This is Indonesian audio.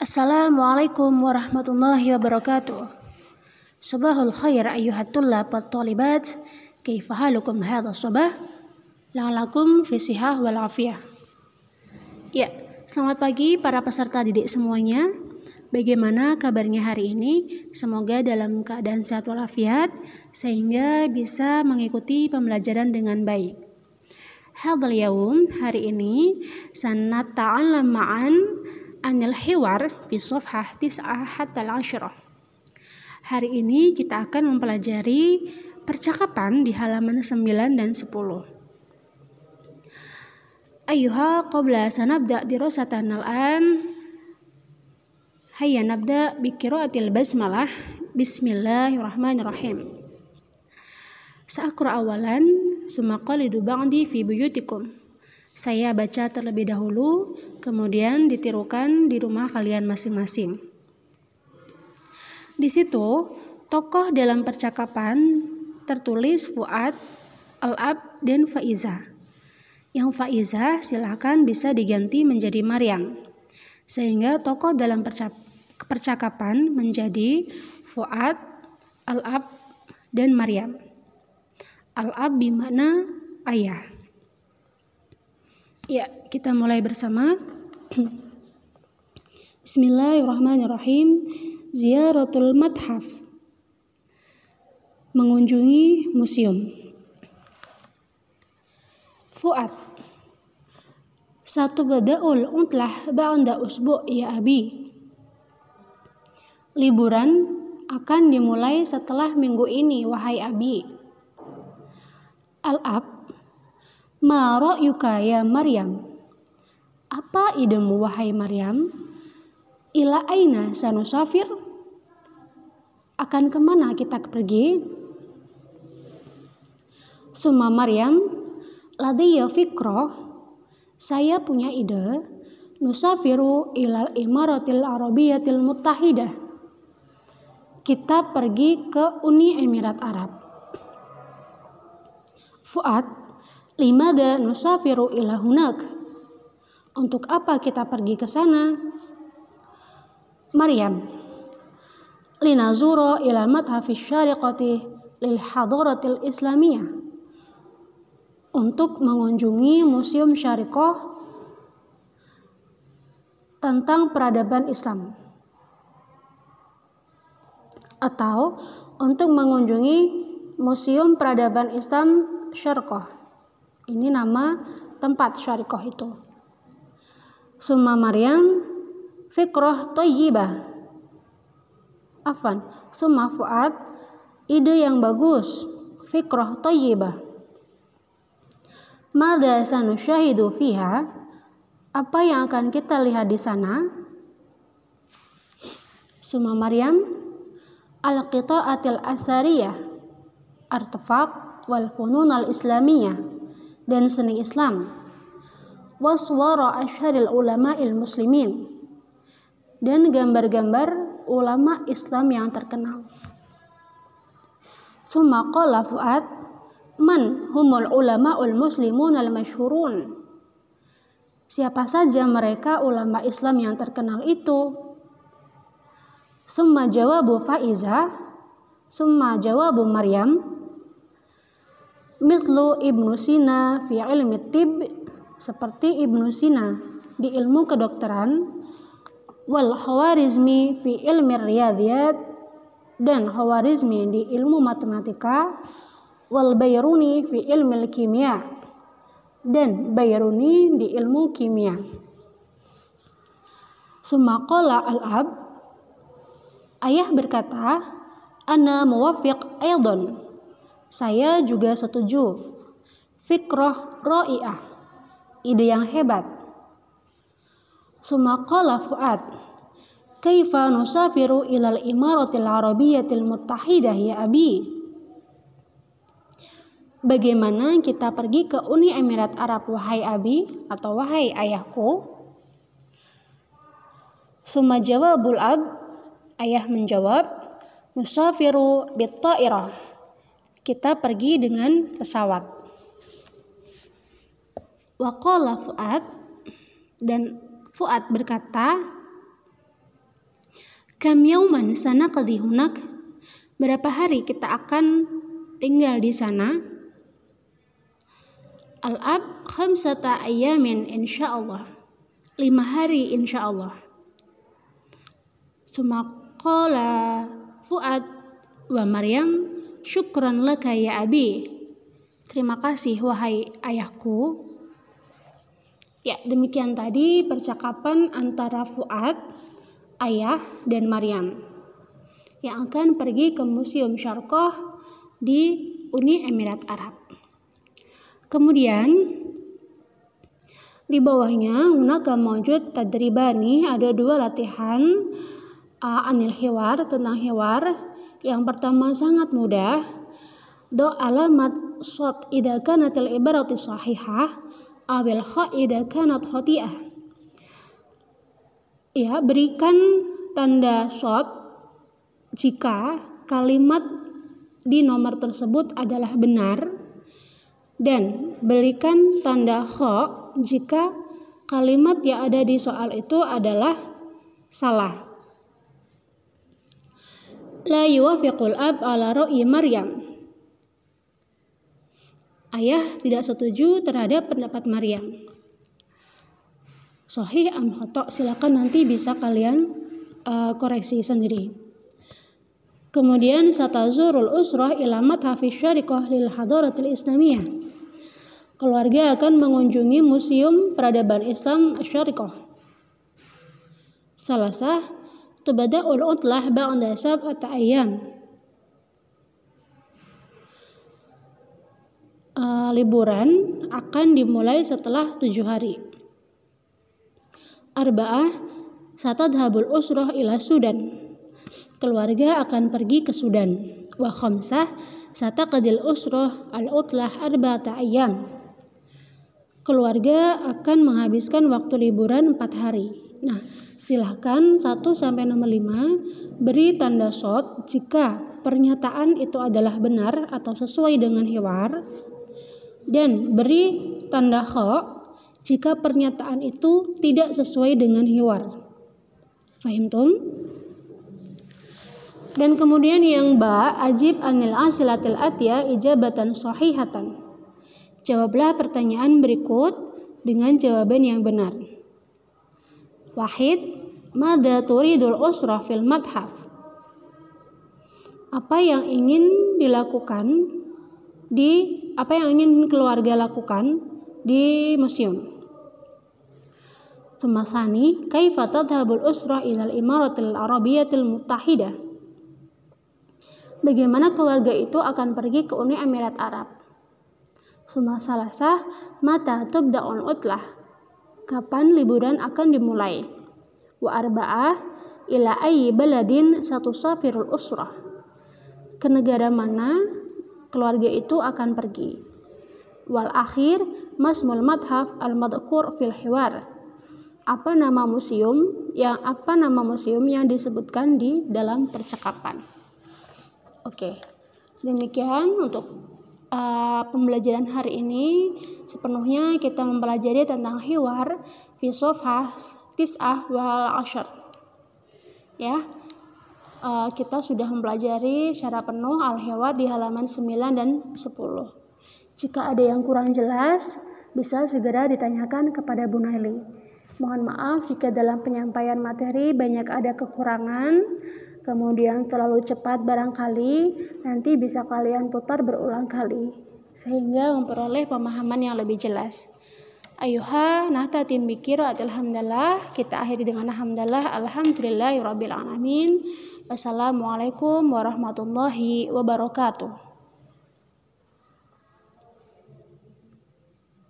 Assalamualaikum warahmatullahi wabarakatuh. Subahul khair ayyuhat tullab talibat. Kaifa halukum hadha subah? La'alakum fi sihah wal afiyah. Ya, selamat pagi para peserta didik semuanya. Bagaimana kabarnya hari ini? Semoga dalam keadaan sehat walafiat sehingga bisa mengikuti pembelajaran dengan baik. Hadal yaum hari ini sanat ma'an anil hiwar fi safhah tis'ah hatta al Hari ini kita akan mempelajari percakapan di halaman 9 dan 10. Ayuha qabla sanabda dirasatan al-an Hayya nabda bi qiraatil basmalah. Bismillahirrahmanirrahim. Sa'aqra awalan summa qalidu ba'di fi buyutikum. Saya baca terlebih dahulu, kemudian ditirukan di rumah kalian masing-masing. Di situ, tokoh dalam percakapan tertulis Fuad, Al-Ab, dan Faiza. Yang Faiza silakan bisa diganti menjadi Maryam. Sehingga tokoh dalam percakapan menjadi Fuad, Al-Ab, dan Maryam. Al-Ab bermakna ayah. Ya, kita mulai bersama. Bismillahirrahmanirrahim. Ziaratul Madhaf. Mengunjungi museum. Fuad. Satu badaul untlah ba'anda usbu' ya abi. Liburan akan dimulai setelah minggu ini, wahai Abi. Al-Ab, ma ra'yuka ya Maryam? Apa idemu wahai Maryam? Ila aina sanusafir? Akan ke mana kita pergi? Suma Maryam, ladiyya fikro, saya punya ide, nusafiru ilal imaratil arabiyatil muttahidah kita pergi ke Uni Emirat Arab. Fuad, limada nusafiru ila hunak. Untuk apa kita pergi ke sana? Maryam, linazuro ila madhafi syariqati lil hadaratil islamiyah. Untuk mengunjungi museum syariqah tentang peradaban Islam atau untuk mengunjungi Museum Peradaban Islam Syarqah. Ini nama tempat Syarqah itu. Summa Maryam Fikroh Toyibah. Afan, Summa Fuad ide yang bagus. Fikroh Toyibah. Mada syahidu fiha? Apa yang akan kita lihat di sana? Summa Maryam al-qita'atil asariyah, artefak wal funun al-islamiyah, dan seni Islam. Waswara asyharil ulama'il muslimin, dan gambar-gambar ulama Islam yang terkenal. Summa qala Fuad, man humul ulama'ul muslimun al-masyhurun. Siapa saja mereka ulama Islam yang terkenal itu? Summa jawabu Faiza Summa jawabu Maryam Mithlu Ibnu Sina fi ilmi tib Seperti Ibnu Sina di ilmu kedokteran Wal Khawarizmi fi ilmi riyadiyat Dan Khawarizmi di ilmu matematika Wal Bayruni fi ilmi kimia Dan Bayruni di ilmu kimia Summa qala al-ab Ayah berkata, Ana muwafiq aydon. Saya juga setuju. Fikroh ro'i'ah. Ide yang hebat. Sumaqala Fuad. Kaifa nusafiru ilal imaratil arabiyatil muttahidah ya abi? Bagaimana kita pergi ke Uni Emirat Arab wahai abi atau wahai ayahku? Suma jawabul ab Ayah menjawab, Nusafiru bitta'irah. Kita pergi dengan pesawat. Waqala Fuad dan Fuad berkata, Kam yauman sanaqdi hunak? Berapa hari kita akan tinggal di sana? Al-ab khamsata ayamin insyaallah. Lima hari insyaallah. Sumakola Fuad wa Maryam syukran laka ya abi. Terima kasih wahai ayahku. Ya, demikian tadi percakapan antara Fuad ayah dan Maryam yang akan pergi ke Museum Syarqah di Uni Emirat Arab. Kemudian di bawahnya hunaka mawjud tadribani ada dua latihan uh, anil hiwar tentang hiwar. Yang pertama sangat mudah. Do alamat sot idza kanatil ibarati sahihah awil kha idza kanat khati'ah ya berikan tanda shot jika kalimat di nomor tersebut adalah benar dan berikan tanda kho jika kalimat yang ada di soal itu adalah salah. La yuwafiqul ab ala ro'i Maryam. Ayah tidak setuju terhadap pendapat Maryam. Sahih am khotok silakan nanti bisa kalian uh, koreksi sendiri. Kemudian satazurul usrah ilamat hafiz syarikah lil hadaratil islamiyah. Keluarga akan mengunjungi museum peradaban Islam syarikah salasah utlah ba'da sab'at ayyam uh, liburan akan dimulai setelah tujuh hari Arba'ah satadhabul usroh ila Sudan. Keluarga akan pergi ke Sudan. Wa khamsah sataqadil usroh al-utlah arba'ata ayyam. Keluarga akan menghabiskan waktu liburan 4 hari. Nah, silahkan 1 sampai nomor 5 beri tanda shot jika pernyataan itu adalah benar atau sesuai dengan hiwar dan beri tanda kho jika pernyataan itu tidak sesuai dengan hiwar. Fahim tum? Dan kemudian yang ba, ajib anil asilatil atya ijabatan sahihatan. Jawablah pertanyaan berikut dengan jawaban yang benar. Wahid, mada turidul usra fil madhaf? Apa yang ingin dilakukan di apa yang ingin keluarga lakukan di museum? Semasani, kaifa tadhhabul usrah ilal imaratil arabiyatil muttahidah? Bagaimana keluarga itu akan pergi ke Uni Emirat Arab? Sumasalasah, mata tubda'un utlah. Kapan liburan akan dimulai? Wa arba'ah, ila ayyi baladin satu safirul usrah. Ke negara mana keluarga itu akan pergi? Wal akhir, masmul madhaf al-madhkur fil hiwar apa nama museum yang apa nama museum yang disebutkan di dalam percakapan. Oke, demikian untuk uh, pembelajaran hari ini. Sepenuhnya kita mempelajari tentang hiwar, filsafah, tis'ah, wal ashar. Ya, uh, kita sudah mempelajari secara penuh al-hiwar di halaman 9 dan 10. Jika ada yang kurang jelas, bisa segera ditanyakan kepada Bu Naili. Mohon maaf jika dalam penyampaian materi banyak ada kekurangan, kemudian terlalu cepat barangkali, nanti bisa kalian putar berulang kali, sehingga memperoleh pemahaman yang lebih jelas. Ayuha, nahta tim bikir alhamdulillah. Kita akhiri dengan alhamdulillah. Alhamdulillahirabbil alamin. Wassalamualaikum warahmatullahi wabarakatuh.